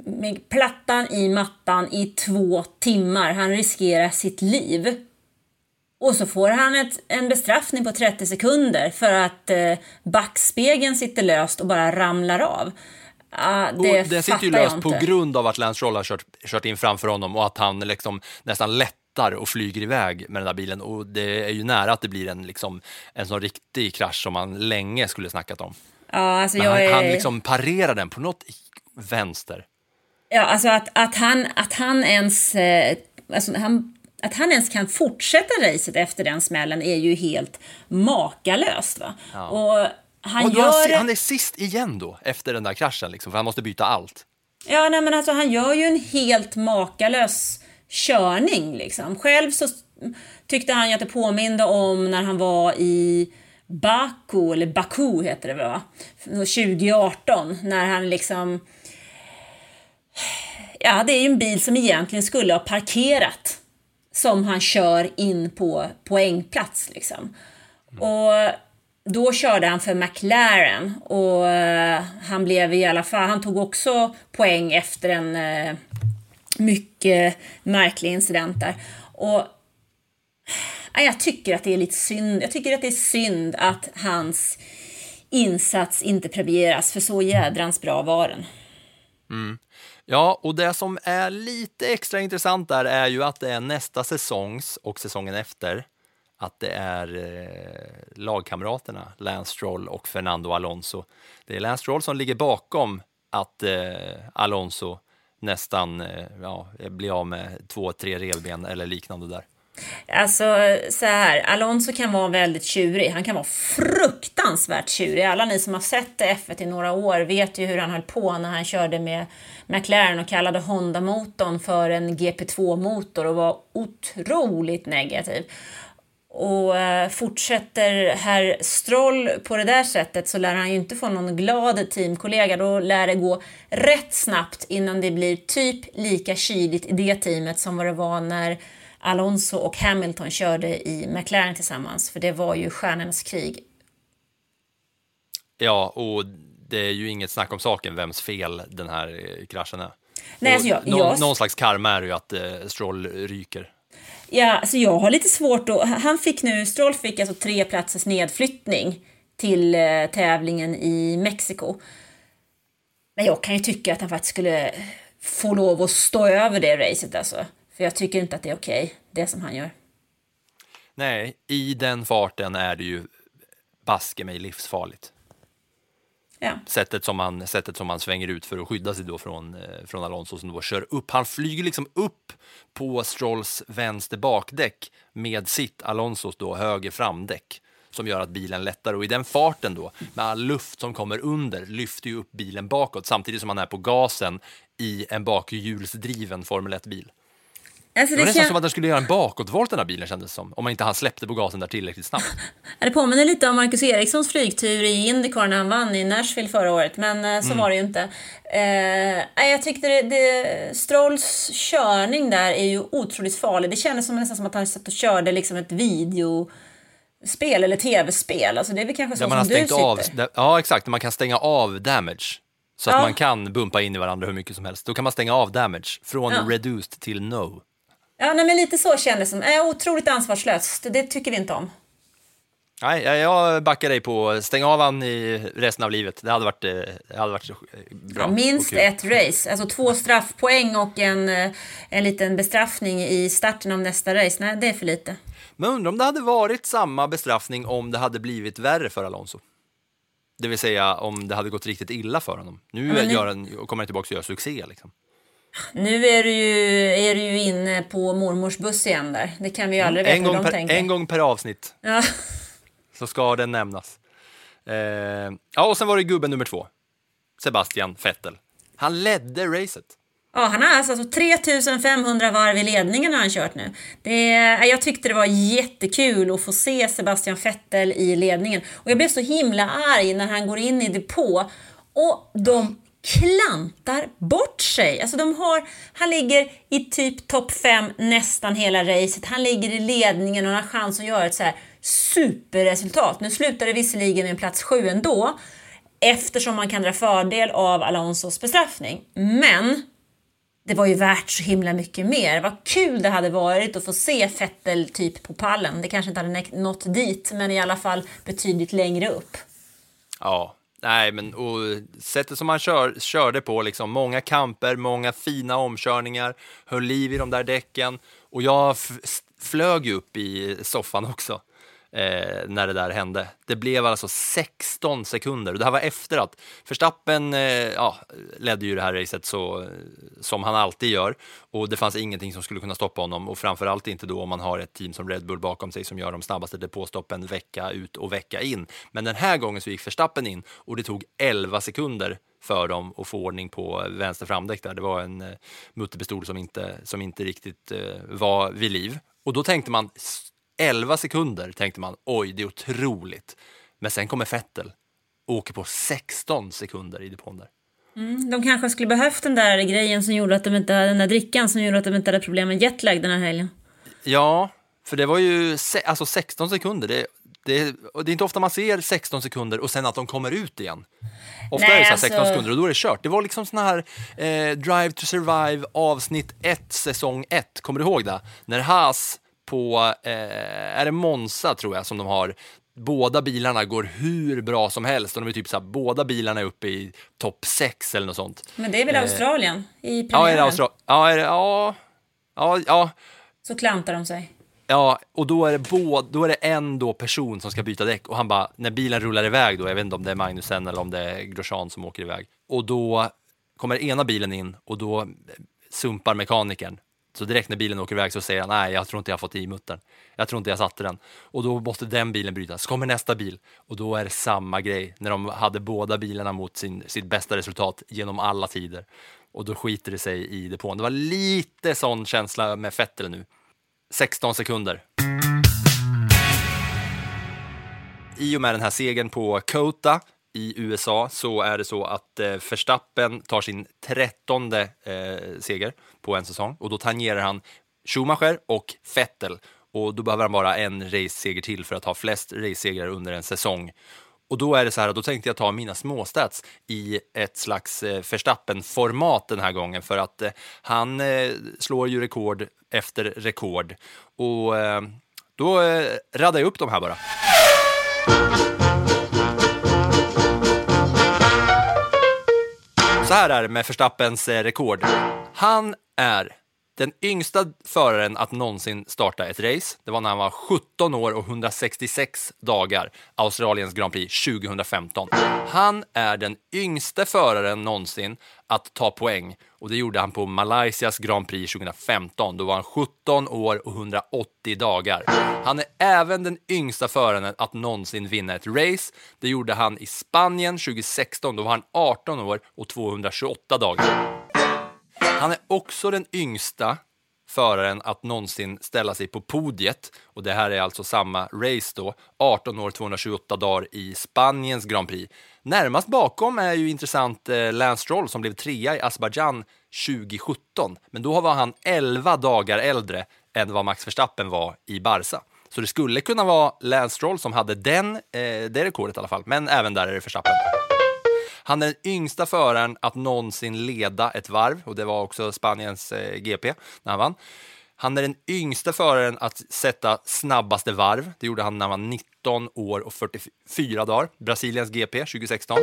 med plattan i mattan i två timmar. Han riskerar sitt liv. Och så får han ett, en bestraffning på 30 sekunder för att eh, backspegeln sitter löst och bara ramlar av. Ah, det och den sitter ju löst på grund av att Lance Stroll har kört, kört in framför honom och att han liksom nästan lättar och flyger iväg med den där bilen. Och det är ju nära att det blir en, liksom, en sån riktig krasch som man länge skulle snackat om. Ja, alltså Men han, är... han liksom parerar den på något vänster. Ja, alltså att, att, han, att han ens... Eh, alltså han, att han ens kan fortsätta racet efter den smällen är ju helt makalöst. Va? Och han och han, gör... han är sist igen då, efter den där kraschen, liksom, för han måste byta allt. Ja, nej, men alltså han gör ju en helt makalös körning liksom. Själv så tyckte han ju att det påminde om när han var i Baku, eller Baku heter det väl va? 2018, när han liksom... Ja, det är ju en bil som egentligen skulle ha parkerat som han kör in på poängplats liksom. Och då körde han för McLaren och eh, han blev i alla fall, han tog också poäng efter en eh, mycket märklig incident där. Och jag tycker att det är lite synd, jag tycker att det är synd att hans insats inte premieras för så jädrans bra var den. Mm. Ja, och det som är lite extra intressant där är ju att det är nästa säsongs och säsongen efter att det är eh, lagkamraterna Lance Stroll och Fernando Alonso. Det är Lance Stroll som ligger bakom att eh, Alonso nästan eh, ja, blir av med två, tre revben eller liknande där. Alltså så här, Alonso kan vara väldigt tjurig. Han kan vara fruktansvärt tjurig. Alla ni som har sett F1 i några år vet ju hur han höll på när han körde med McLaren och kallade Honda-motorn för en GP2-motor och var otroligt negativ. Och eh, fortsätter herr Stroll på det där sättet så lär han ju inte få någon glad teamkollega. Då lär det gå rätt snabbt innan det blir typ lika kyligt i det teamet som vad det var när Alonso och Hamilton körde i McLaren tillsammans. För det var ju stjärnornas krig. Ja, och det är ju inget snack om saken vems fel den här eh, kraschen är. Nej, alltså jag- någon, jag- någon slags karma är ju att eh, Stroll ryker. Ja, alltså jag har lite svårt att... Han fick nu, Stroll fick alltså tre platsers nedflyttning till eh, tävlingen i Mexiko. Men jag kan ju tycka att han faktiskt skulle få lov att stå över det racet alltså. För jag tycker inte att det är okej, det som han gör. Nej, i den farten är det ju baske mig livsfarligt. Ja. Sättet som, han, sättet som han svänger ut för att skydda sig då från, eh, från Alonso som då kör upp. Han flyger liksom upp på Strolls vänster bakdäck med sitt Alonsos då höger framdäck som gör att bilen lättar och i den farten då med all luft som kommer under lyfter ju upp bilen bakåt samtidigt som han är på gasen i en bakhjulsdriven Formel 1-bil. Alltså Det var det, nästan kan... som att den skulle göra en bakåtvolt den här bilen kändes som. Om man inte han släppte på gasen där tillräckligt snabbt. det påminner lite om Marcus Erikssons flygtur i Indycar när han vann i Nashville förra året, men eh, så Mm. var det ju inte. Eh, jag tyckte det, det, Strolls körning där är ju otroligt farlig. Det kändes som, nästan som att han satt och körde liksom ett videospel eller tv-spel. Alltså det är väl kanske så har som du sitter. av, där, ja exakt, man kan stänga av damage. Så att Ja. man kan bumpa in i varandra hur mycket som helst. Då kan man stänga av damage från Ja. reduced till no. Ja, nej, men lite så kändes det som. Äh, otroligt ansvarslöst. Det tycker vi inte om. Nej, jag- backar dig på stäng av han i resten av livet. Det hade varit, eh, det hade varit bra. Ja, minst ett race. Alltså två straffpoäng och en, eh, en liten bestraffning i starten av nästa race. Nej, det är för lite. Men undrar om det hade varit samma bestraffning om det hade blivit värre för Alonso. Det vill säga om det hade gått riktigt illa för honom. Nu, men nu- gör han, kommer han tillbaka och gör succé. Liksom. Nu är du, ju, är du ju inne på mormors buss igen där. Det kan vi ju aldrig veta En hur gång, de per, tänker. en gång per avsnitt Ja. så ska den nämnas. Eh, ja, och sen var det gubben nummer två. Sebastian Vettel. Han ledde racet. Ja, han har alltså 3500 varv i ledningen har han kört nu. Det, jag tyckte det var jättekul att få se Sebastian Vettel i ledningen. Och jag blev så himla arg när han går in i depå och de klantar bort sig. Alltså de har, han ligger i typ topp 5 nästan hela racet. Han ligger i ledningen och har chans att göra ett så här superresultat. Nu slutar det visserligen med en plats 7 ändå eftersom man kan dra fördel av Alonsos bestraffning. Men det var ju värt så himla mycket mer. Vad kul det hade varit att få se Fettel typ på pallen. Det kanske inte hade nått dit, men i alla fall betydligt längre upp. Ja, nej, men och sättet som han kör, körde på, liksom, många kamper, många fina omkörningar, höll liv i de där däcken. Och jag f- flög ju upp i soffan också eh, när det där hände. Det blev alltså 16 sekunder och det här var efter att Verstappen eh, ja, ledde ju det här racet så, som han alltid gör och det fanns ingenting som skulle kunna stoppa honom och framförallt inte då om man har ett team som Red Bull bakom sig som gör de snabbaste depåstoppen vecka ut och vecka in. Men den här gången så gick Verstappen in och det tog 11 sekunder för dem att få ordning på vänster framdäck där. Det var en eh, mutterpistol som inte, som inte riktigt eh, var vid liv. Och då tänkte man, 11 sekunder tänkte man, oj det är otroligt. Men sen kommer Vettel och åker på 16 sekunder i depån där. De kanske skulle behövt den där grejen som gjorde att de inte den där drickan som gjorde att de inte hade problem med jetlag den här helgen. Ja, för det var ju alltså 16 sekunder. Det, det, det är inte ofta man ser 16 sekunder och sen att de kommer ut igen. Ofta Nej, är det så här 16 alltså- sekunder och då är det kört. Det var liksom sån här eh, Drive to Survive avsnitt 1, säsong 1. Kommer du ihåg det? När Haas på, eh, är det Monza tror jag, som de har, båda bilarna går hur bra som helst och de är typ så här, båda bilarna är uppe i topp 6 eller något sånt. Men det är väl Australien i Ja, är det premiären? Austral- Ja, är det, ja, ja, ja, Så klantar de sig. Ja, och då är, det både, då är det en då person som ska byta däck och han bara, när bilen rullar iväg då, jag vet inte om det är Magnusen eller om det är Grosjean som åker iväg, och då kommer ena bilen in och då sumpar mekanikern. Så direkt när bilen åker iväg så säger han, nej jag tror inte jag har fått i muttern. Jag tror inte jag satte den. Och då måste den bilen brytas. Så kommer nästa bil och då är det samma grej när de hade båda bilarna mot sin, sitt bästa resultat genom alla tider. Och då skiter det sig i depån. Det var lite sån känsla med Vettel nu. 16 sekunder. I och med den här segern på Kota i USA så är det så att eh, Verstappen tar sin trettonde eh, seger på en säsong och då tangerar han Schumacher och Vettel och då behöver han bara en raceseger till för att ha flest racesegrar under en säsong. Och då är det så här, då tänkte jag ta mina småstats i ett slags eh, Verstappen-format den här gången för att eh, han eh, slår ju rekord efter rekord. Och eh, då eh, raddar jag upp de här bara. Så här är det med Verstappens eh, rekord. Han är den yngsta föraren att någonsin starta ett race. Det var när han var 17 år och 166 dagar, Australiens Grand Prix 2015. Han är den yngste föraren någonsin att ta poäng och det gjorde han på Malaysias Grand Prix 2015. Då var han 17 år och 180 dagar. Han är även den yngsta föraren att någonsin vinna ett race. Det gjorde han i Spanien 2016. Då var han 18 år och 228 dagar. Han är också den yngsta föraren att någonsin ställa sig på podiet. Och det här är alltså samma race då, 18 år 228 dagar i Spaniens Grand Prix. Närmast bakom är ju intressant eh, Lance Stroll som blev trea i Azerbaijan 2017. Men då var han 11 dagar äldre än vad Max Verstappen var i Barca. Så det skulle kunna vara Lance Stroll som hade den, eh, det rekordet i alla fall, men även där är det Verstappen. Han är den yngsta föraren att någonsin leda ett varv och det var också Spaniens eh, GP när han vann. Han är den yngsta föraren att sätta snabbaste varv. Det gjorde han när han var 19 år och 44 dagar. Brasiliens GP 2016.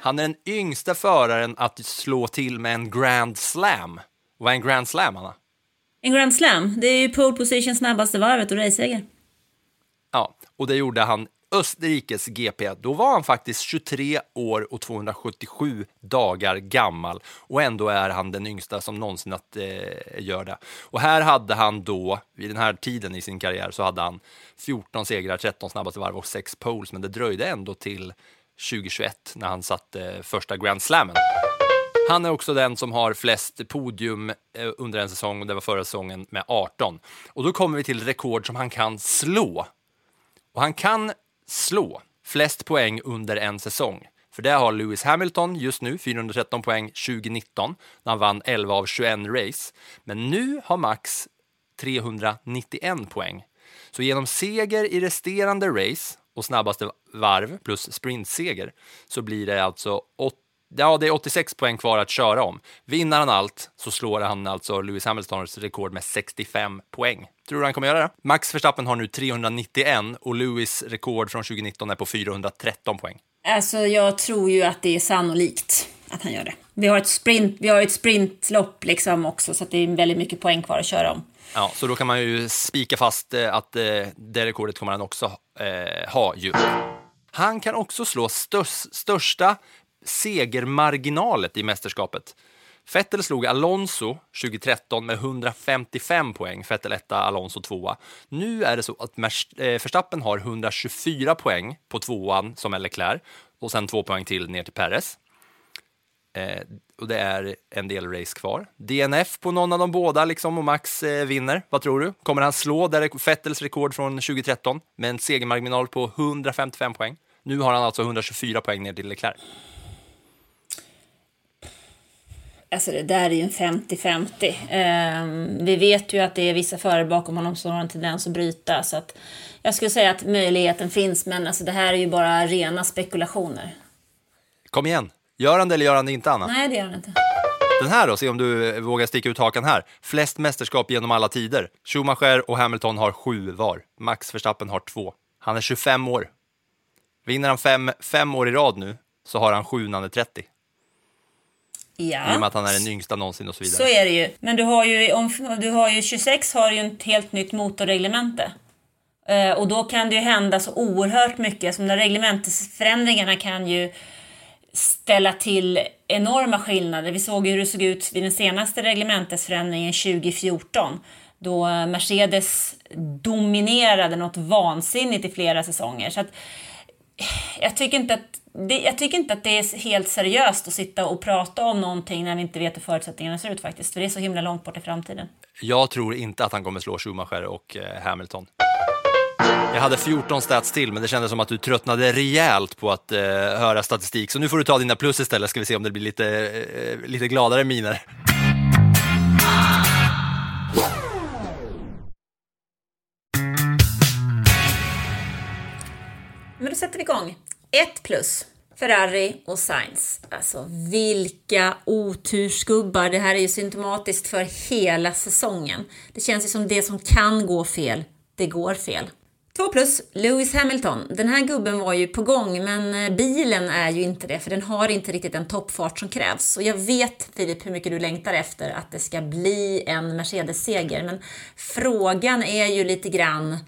Han är den yngsta föraren att slå till med en Grand Slam. Vad är en Grand Slam, Anna? En Grand Slam, det är ju pole position snabbaste varvet och raceseger. Ja, och det gjorde han Österrikes GP. Då var han faktiskt 23 år och 277 dagar gammal och ändå är han den yngsta som någonsin att eh, gör det. Och här hade han då, vid den här tiden i sin karriär, så hade han 14 segrar, 13 snabbaste varv och 6 poles, men det dröjde ändå till 2021 när han satte eh, första Grand Slammen. Han är också den som har flest podium eh, under en säsong och det var förra säsongen med 18. Och då kommer vi till rekord som han kan slå. Och han kan slå flest poäng under en säsong. För det har Lewis Hamilton just nu, 413 poäng 2019, när han vann 11 av 21 race. Men nu har Max 391 poäng. Så genom seger i resterande race och snabbaste varv plus sprintseger så blir det alltså 8 Ja, det är 86 poäng kvar att köra om. Vinner han allt så slår han alltså Lewis Hamiltons rekord med 65 poäng. Tror du han kommer göra det? Max Verstappen har nu 391 och Lewis rekord från 2019 är på 413 poäng. Alltså jag tror ju att det är sannolikt att han gör det. Vi har ett, sprint, vi har ett sprintlopp liksom också så att det är väldigt mycket poäng kvar att köra om. Ja, så då kan man ju spika fast eh, att eh, det rekordet kommer han också eh, ha ju. Han kan också slå störst, största segermarginalet i mästerskapet. Vettel slog Alonso 2013 med 155 poäng, Vettel etta, Alonso tvåa. Nu är det så att eh, Verstappen har 124 poäng på tvåan som är Leclerc och sen två poäng till ner till Perez. Eh, och det är en del race kvar. DNF på någon av de båda liksom och Max eh, vinner. Vad tror du? Kommer han slå där Vettels rekord från 2013 med en segermarginal på 155 poäng? Nu har han alltså 124 poäng ner till Leclerc. Alltså det där är ju en 50-50. Eh, vi vet ju att det är vissa förare bakom honom som har en tendens att bryta. Så att jag skulle säga att möjligheten finns, men alltså det här är ju bara rena spekulationer. Kom igen, gör han det eller gör han det inte Anna? Nej, det gör han inte. Den här då, se om du vågar sticka ut hakan här. Flest mästerskap genom alla tider. Schumacher och Hamilton har sju var. Max Verstappen har två. Han är 25 år. Vinner han fem, fem år i rad nu så har han sju när han är 30. Ja. I och med att han är den yngsta någonsin och så vidare. Så är det ju. Men du har ju, om, du har ju 26 har ju ett helt nytt motorreglemente. Eh, och då kan det ju hända så oerhört mycket. Som de reglementesförändringarna kan ju ställa till enorma skillnader. Vi såg ju hur det såg ut vid den senaste reglementesförändringen 2014 då Mercedes dominerade något vansinnigt i flera säsonger. Så att, jag tycker inte att det, jag tycker inte att det är helt seriöst att sitta och prata om någonting när vi inte vet hur förutsättningarna ser ut faktiskt. För det är så himla långt bort i framtiden. Jag tror inte att han kommer slå Schumacher och eh, Hamilton. Jag hade 14 stats till, men det kändes som att du tröttnade rejält på att eh, höra statistik. Så nu får du ta dina plus istället, ska vi se om det blir lite, eh, lite gladare miner. Men då sätter vi igång. 1 plus. Ferrari och Sainz. Alltså vilka otursgubbar. Det här är ju symptomatiskt för hela säsongen. Det känns ju som det som kan gå fel, det går fel. 2 plus, Lewis Hamilton. Den här gubben var ju på gång, men eh, bilen är ju inte det, för den har inte riktigt den toppfart som krävs. Och jag vet, Filip, hur mycket du längtar efter att det ska bli en Mercedes-seger, men frågan är ju lite grann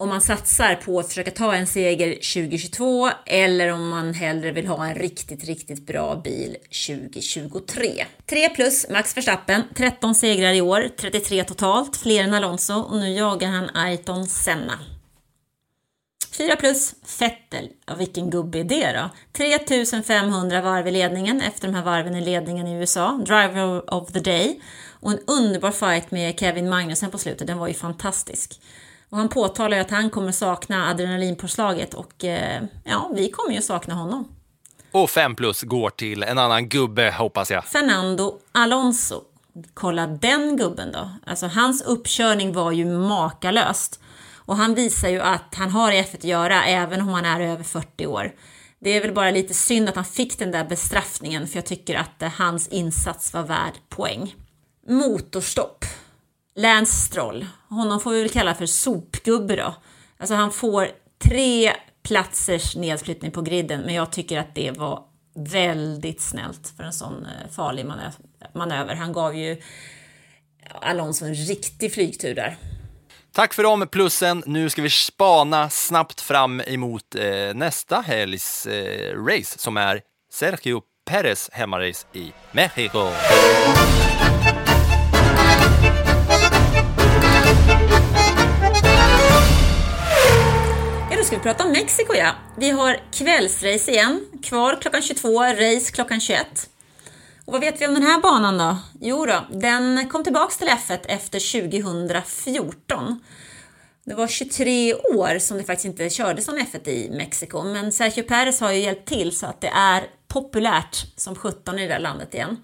om man satsar på att försöka ta en seger 2022 eller om man hellre vill ha en riktigt, riktigt bra bil 2023. 3 plus Max Verstappen, 13 segrar i år, 33 totalt, fler än Alonso och nu jagar han Ayrton Senna. 4 plus Fettel. Ja, vilken gubbe är det då? 3500 varv i ledningen efter de här varven i ledningen i USA. Driver of the day. Och en underbar fight med Kevin Magnussen på slutet. Den var ju fantastisk. Och han påtalar ju att han kommer sakna adrenalinpåslaget och eh, ja, vi kommer ju sakna honom. Och 5 plus går till en annan gubbe, hoppas jag. Fernando Alonso. Kolla den gubben då. Alltså hans uppkörning var ju makalöst. Och han visar ju att han har i F1 att göra även om han är över 40 år. Det är väl bara lite synd att han fick den där bestraffningen för jag tycker att eh, hans insats var värd poäng. Motorstopp. Lance Stroll. Honom får vi väl kalla för sopgubbe då. Alltså han får tre platsers nedflyttning på griden men jag tycker att det var väldigt snällt för en sån eh, farlig manöver. Han gav ju Alonso en riktig flygtur där. Tack för de plussen. Nu ska vi spana snabbt fram emot eh, nästa helgs eh, race som är Sergio Perez hemmarace i Mexiko. Ska vi prata om Mexiko ja. Vi har kvällsrace igen. Kvar klockan 22, race klockan 21. Och vad vet vi om den här banan då? Jo då, den kom tillbaks till F1 efter 2014. Det var 23 år som det faktiskt inte kördes någon F1 i Mexiko, men Sergio Perez har ju hjälpt till så att det är populärt som 17 i det där landet igen.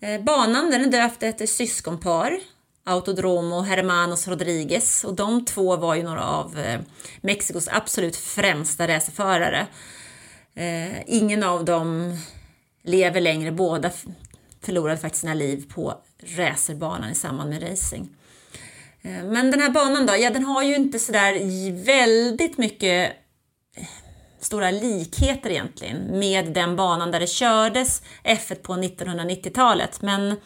Eh, banan den är döpt efter syskonpar, Autodromo och Hermanos Rodriguez och de två var ju några av eh, Mexikos absolut främsta racerförare. Eh, ingen av dem lever längre. Båda förlorade faktiskt sina liv på racerbanan i samband med racing. Eh, men den här banan då, ja den har ju inte sådär väldigt mycket eh, stora likheter egentligen med den banan där det kördes F1 på 1990-talet. Men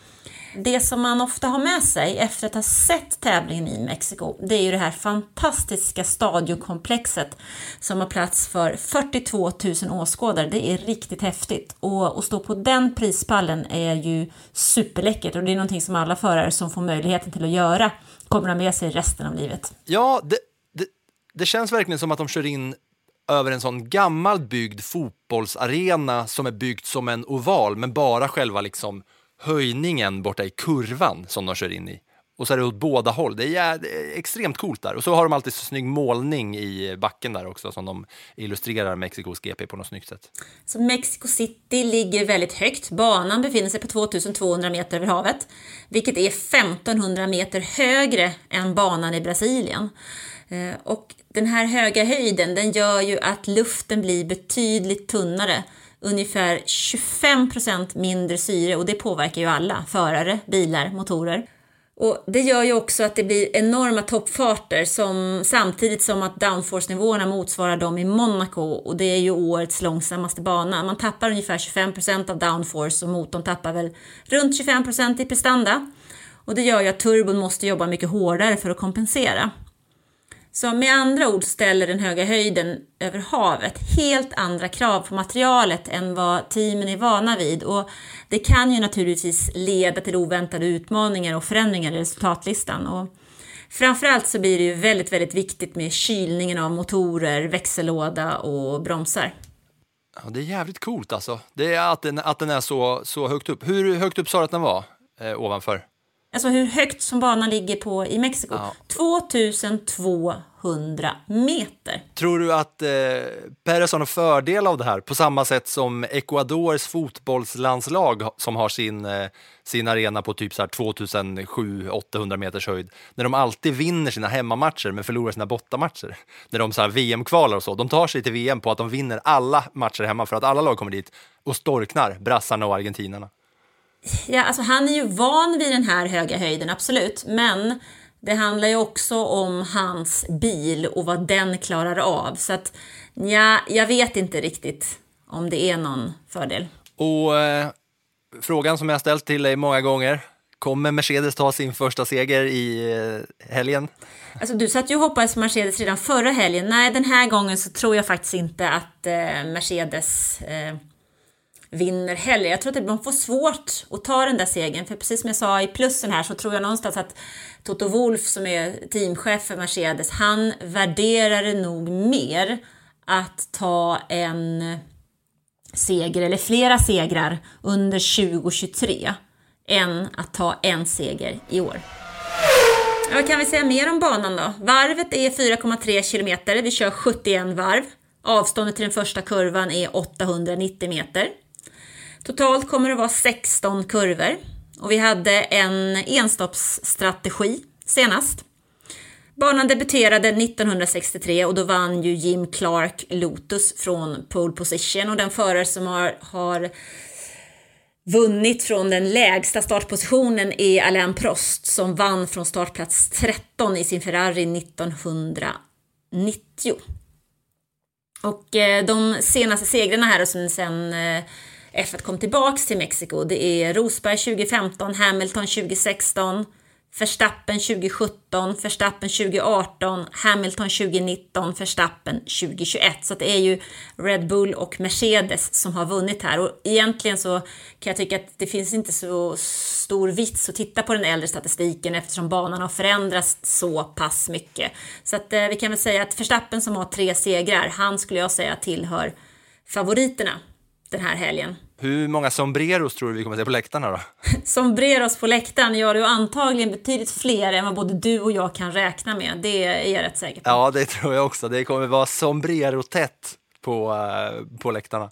det som man ofta har med sig efter att ha sett tävlingen i Mexiko, det är ju det här fantastiska stadionkomplexet som har plats för 42 000 åskådare. Det är riktigt häftigt och att stå på den prispallen är ju superläckert och det är någonting som alla förare som får möjligheten till att göra kommer att ha med sig resten av livet. Ja, det, det, det känns verkligen som att de kör in över en sån gammal byggd fotbollsarena som är byggd som en oval, men bara själva liksom höjningen borta i kurvan som de kör in i. Och så är det åt båda håll. Det är, det är extremt coolt där. Och så har de alltid så snygg målning i backen där också som de illustrerar Mexikos GP på något snyggt sätt. Så Mexico City ligger väldigt högt. Banan befinner sig på 2200 meter över havet, vilket är 1500 meter högre än banan i Brasilien. Eh, och den här höga höjden den gör ju att luften blir betydligt tunnare ungefär 25 procent mindre syre och det påverkar ju alla, förare, bilar, motorer. Och det gör ju också att det blir enorma toppfarter som, samtidigt som att downforce-nivåerna motsvarar dem i Monaco och det är ju årets långsammaste bana. Man tappar ungefär 25 procent av downforce och motorn tappar väl runt 25 procent i prestanda. Och det gör ju att turbon måste jobba mycket hårdare för att kompensera. Så med andra ord ställer den höga höjden över havet helt andra krav på materialet än vad teamen är vana vid och det kan ju naturligtvis leda till oväntade utmaningar och förändringar i resultatlistan. Och framförallt så blir det ju väldigt, väldigt viktigt med kylningen av motorer, växellåda och bromsar. Ja, det är jävligt coolt alltså. Det är att den, att den är så, så högt upp. Hur högt upp sa du att den var eh, ovanför? Alltså hur högt som banan ligger på i Mexiko. Ja. 2200 meter. Tror du att eh, Perez har någon fördel av det här? På samma sätt som Ecuadors fotbollslandslag som har sin, eh, sin arena på typ 2700-800 meters höjd. När de alltid vinner sina hemmamatcher men förlorar sina bortamatcher. När de VM-kvalar och så. De tar sig till VM på att de vinner alla matcher hemma för att alla lag kommer dit och storknar brassarna och argentinarna. Ja, alltså han är ju van vid den här höga höjden, absolut. Men det handlar ju också om hans bil och vad den klarar av. Så att ja, jag vet inte riktigt om det är någon fördel. Och eh, frågan som jag ställt till dig många gånger. Kommer Mercedes ta sin första seger i eh, helgen? Alltså du satt ju och hoppades på Mercedes redan förra helgen. Nej, den här gången så tror jag faktiskt inte att eh, Mercedes eh, vinner heller. Jag tror att man får svårt att ta den där segern, för precis som jag sa i plussen här så tror jag någonstans att Toto Wolf som är teamchef för Mercedes, han värderar det nog mer att ta en seger eller flera segrar under 2023 än att ta en seger i år. Vad kan vi säga mer om banan då? Varvet är 4,3 kilometer, vi kör 71 varv. Avståndet till den första kurvan är 890 meter. Totalt kommer det vara 16 kurvor och vi hade en enstoppsstrategi senast. Banan debuterade 1963 och då vann ju Jim Clark Lotus från pole position och den förare som har, har vunnit från den lägsta startpositionen är Alain Prost som vann från startplats 13 i sin Ferrari 1990. Och eh, de senaste segrarna här och sen, sen eh, F1 kom tillbaks till Mexiko, det är Rosberg 2015, Hamilton 2016, Verstappen 2017, Verstappen 2018, Hamilton 2019, Verstappen 2021. Så det är ju Red Bull och Mercedes som har vunnit här och egentligen så kan jag tycka att det finns inte så stor vits att titta på den äldre statistiken eftersom banan har förändrats så pass mycket. Så att eh, vi kan väl säga att Verstappen som har tre segrar, han skulle jag säga tillhör favoriterna den här helgen. Hur många sombreros tror du vi kommer att se på läktarna då? Sombreros på läktaren gör du antagligen betydligt fler än vad både du och jag kan räkna med. Det är jag rätt säker på. Ja, det tror jag också. Det kommer vara sombrero-tätt på, uh, på läktarna.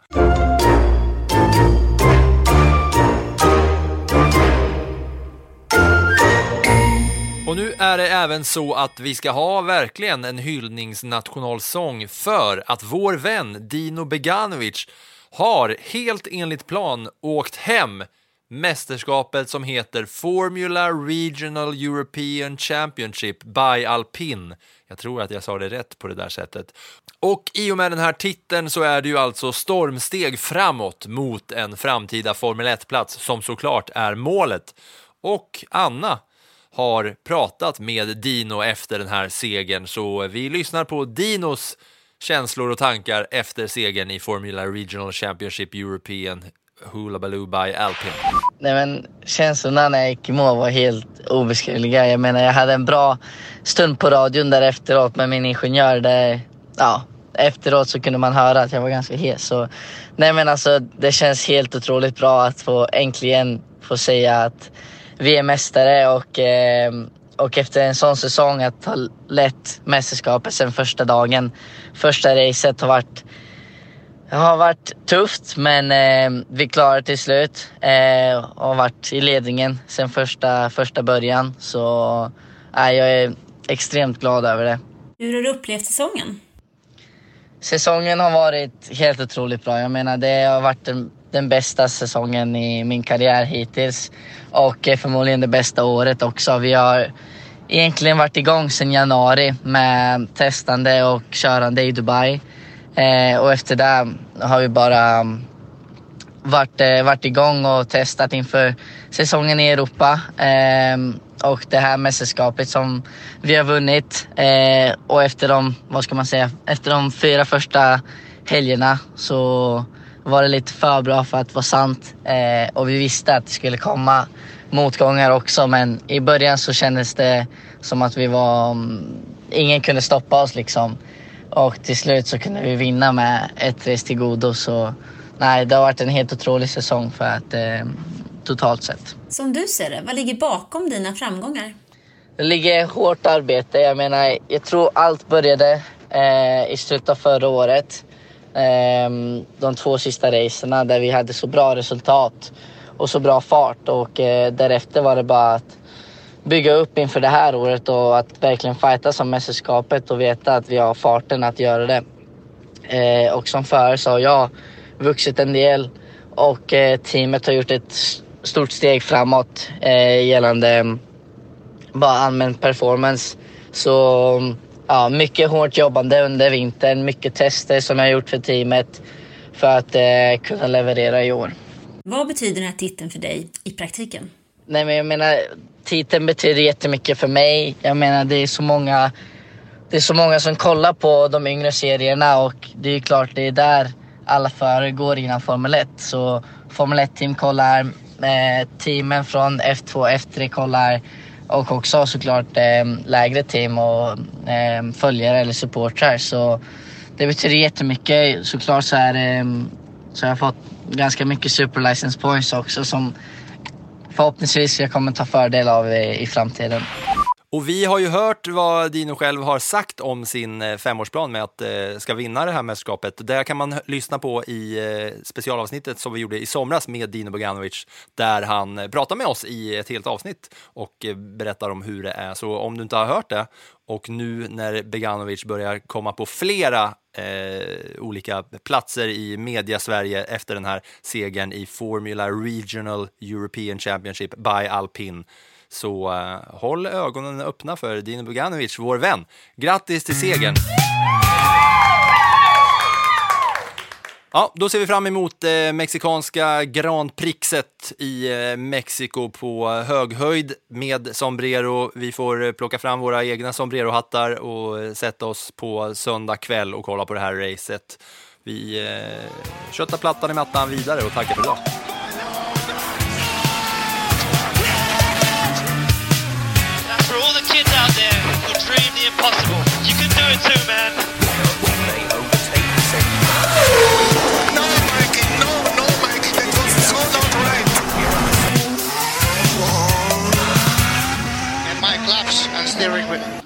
Och nu är det även så att vi ska ha verkligen en hyllningsnationalsång för att vår vän Dino Beganovic har helt enligt plan åkt hem mästerskapet som heter Formula Regional European Championship by Alpin. Jag tror att jag sa det rätt på det där sättet. Och i och med den här titeln så är det ju alltså stormsteg framåt mot en framtida Formel 1-plats som såklart är målet. Och Anna har pratat med Dino efter den här segern så vi lyssnar på Dinos känslor och tankar efter segern i Formula Regional Championship European Hula Baloo by Alpin? Nej men känslorna när jag gick i mål var helt obeskrivliga. Jag menar jag hade en bra stund på radion där efteråt med min ingenjör. Där, ja, efteråt så kunde man höra att jag var ganska hes. Så, nej men alltså det känns helt otroligt bra att få äntligen få säga att vi är mästare och eh, och efter en sån säsong att ha lett mästerskapet sen första dagen. Första racet har varit, har varit tufft men eh, vi klarade till slut eh, och har varit i ledningen sen första, första början. Så eh, jag är extremt glad över det. Hur har du upplevt säsongen? Säsongen har varit helt otroligt bra. Jag menar det har varit den, den bästa säsongen i min karriär hittills och eh, förmodligen det bästa året också. Vi har egentligen varit igång sedan januari med testande och körande i Dubai. Eh, och efter det har vi bara mm, varit, eh, varit igång och testat inför säsongen i Europa. Ehm, och det här mästerskapet som vi har vunnit. Och efter de, vad ska man säga, efter de fyra första helgerna så var det lite för bra för att vara sant. Eh, och vi visste att det skulle komma motgångar också men i början så kändes det som att vi var... Ingen kunde stoppa oss liksom. Och till slut så kunde vi vinna med ett race till godo. Så nej, det har varit en helt otrolig säsong för att eh, totalt sett. Som du ser det, vad ligger bakom dina framgångar? Det ligger hårt arbete. Jag menar, jag tror allt började eh, i slutet av förra året. Ehm, de två sista racerna där vi hade så bra resultat och så bra fart och eh, därefter var det bara att bygga upp inför det här året och att verkligen fighta som mästerskapet och veta att vi har farten att göra det. Eh, och som förare så har jag vuxit en del och eh, teamet har gjort ett stort steg framåt gällande bara allmän performance. Så ja, mycket hårt jobbande under vintern, mycket tester som jag har gjort för teamet för att eh, kunna leverera i år. Vad betyder den här titeln för dig i praktiken? Nej men jag menar, titeln betyder jättemycket för mig. Jag menar det är så många, det är så många som kollar på de yngre serierna och det är klart det är där alla förare går innan Formel 1. Så Formel 1-team kollar, eh, teamen från F2 F3 kollar och också såklart eh, lägre team och eh, följare eller supportrar. Så det betyder jättemycket. Såklart så, är, eh, så har jag fått ganska mycket super license points också som förhoppningsvis jag kommer ta fördel av i, i framtiden. Och vi har ju hört vad Dino själv har sagt om sin eh, femårsplan med att eh, ska vinna det här mästerskapet. Det kan man lyssna på i eh, specialavsnittet som vi gjorde i somras med Dino Boganovic, där han eh, pratar med oss i ett helt avsnitt och eh, berättar om hur det är. Så om du inte har hört det och nu när Beganovic börjar komma på flera eh, olika platser i media-Sverige efter den här segern i Formula Regional European Championship by Alpin så uh, håll ögonen öppna för Dino Boganovic, vår vän. Grattis till segern! Ja, då ser vi fram emot eh, mexikanska Grand Prixet i eh, Mexiko på höghöjd med sombrero. Vi får eh, plocka fram våra egna sombrerohattar och eh, sätta oss på söndag kväll och kolla på det här racet. Vi eh, köttar plattan i mattan vidare och tackar för idag. the impossible. You can do it too, man. No, Mikey, no, no, right. And Mike and.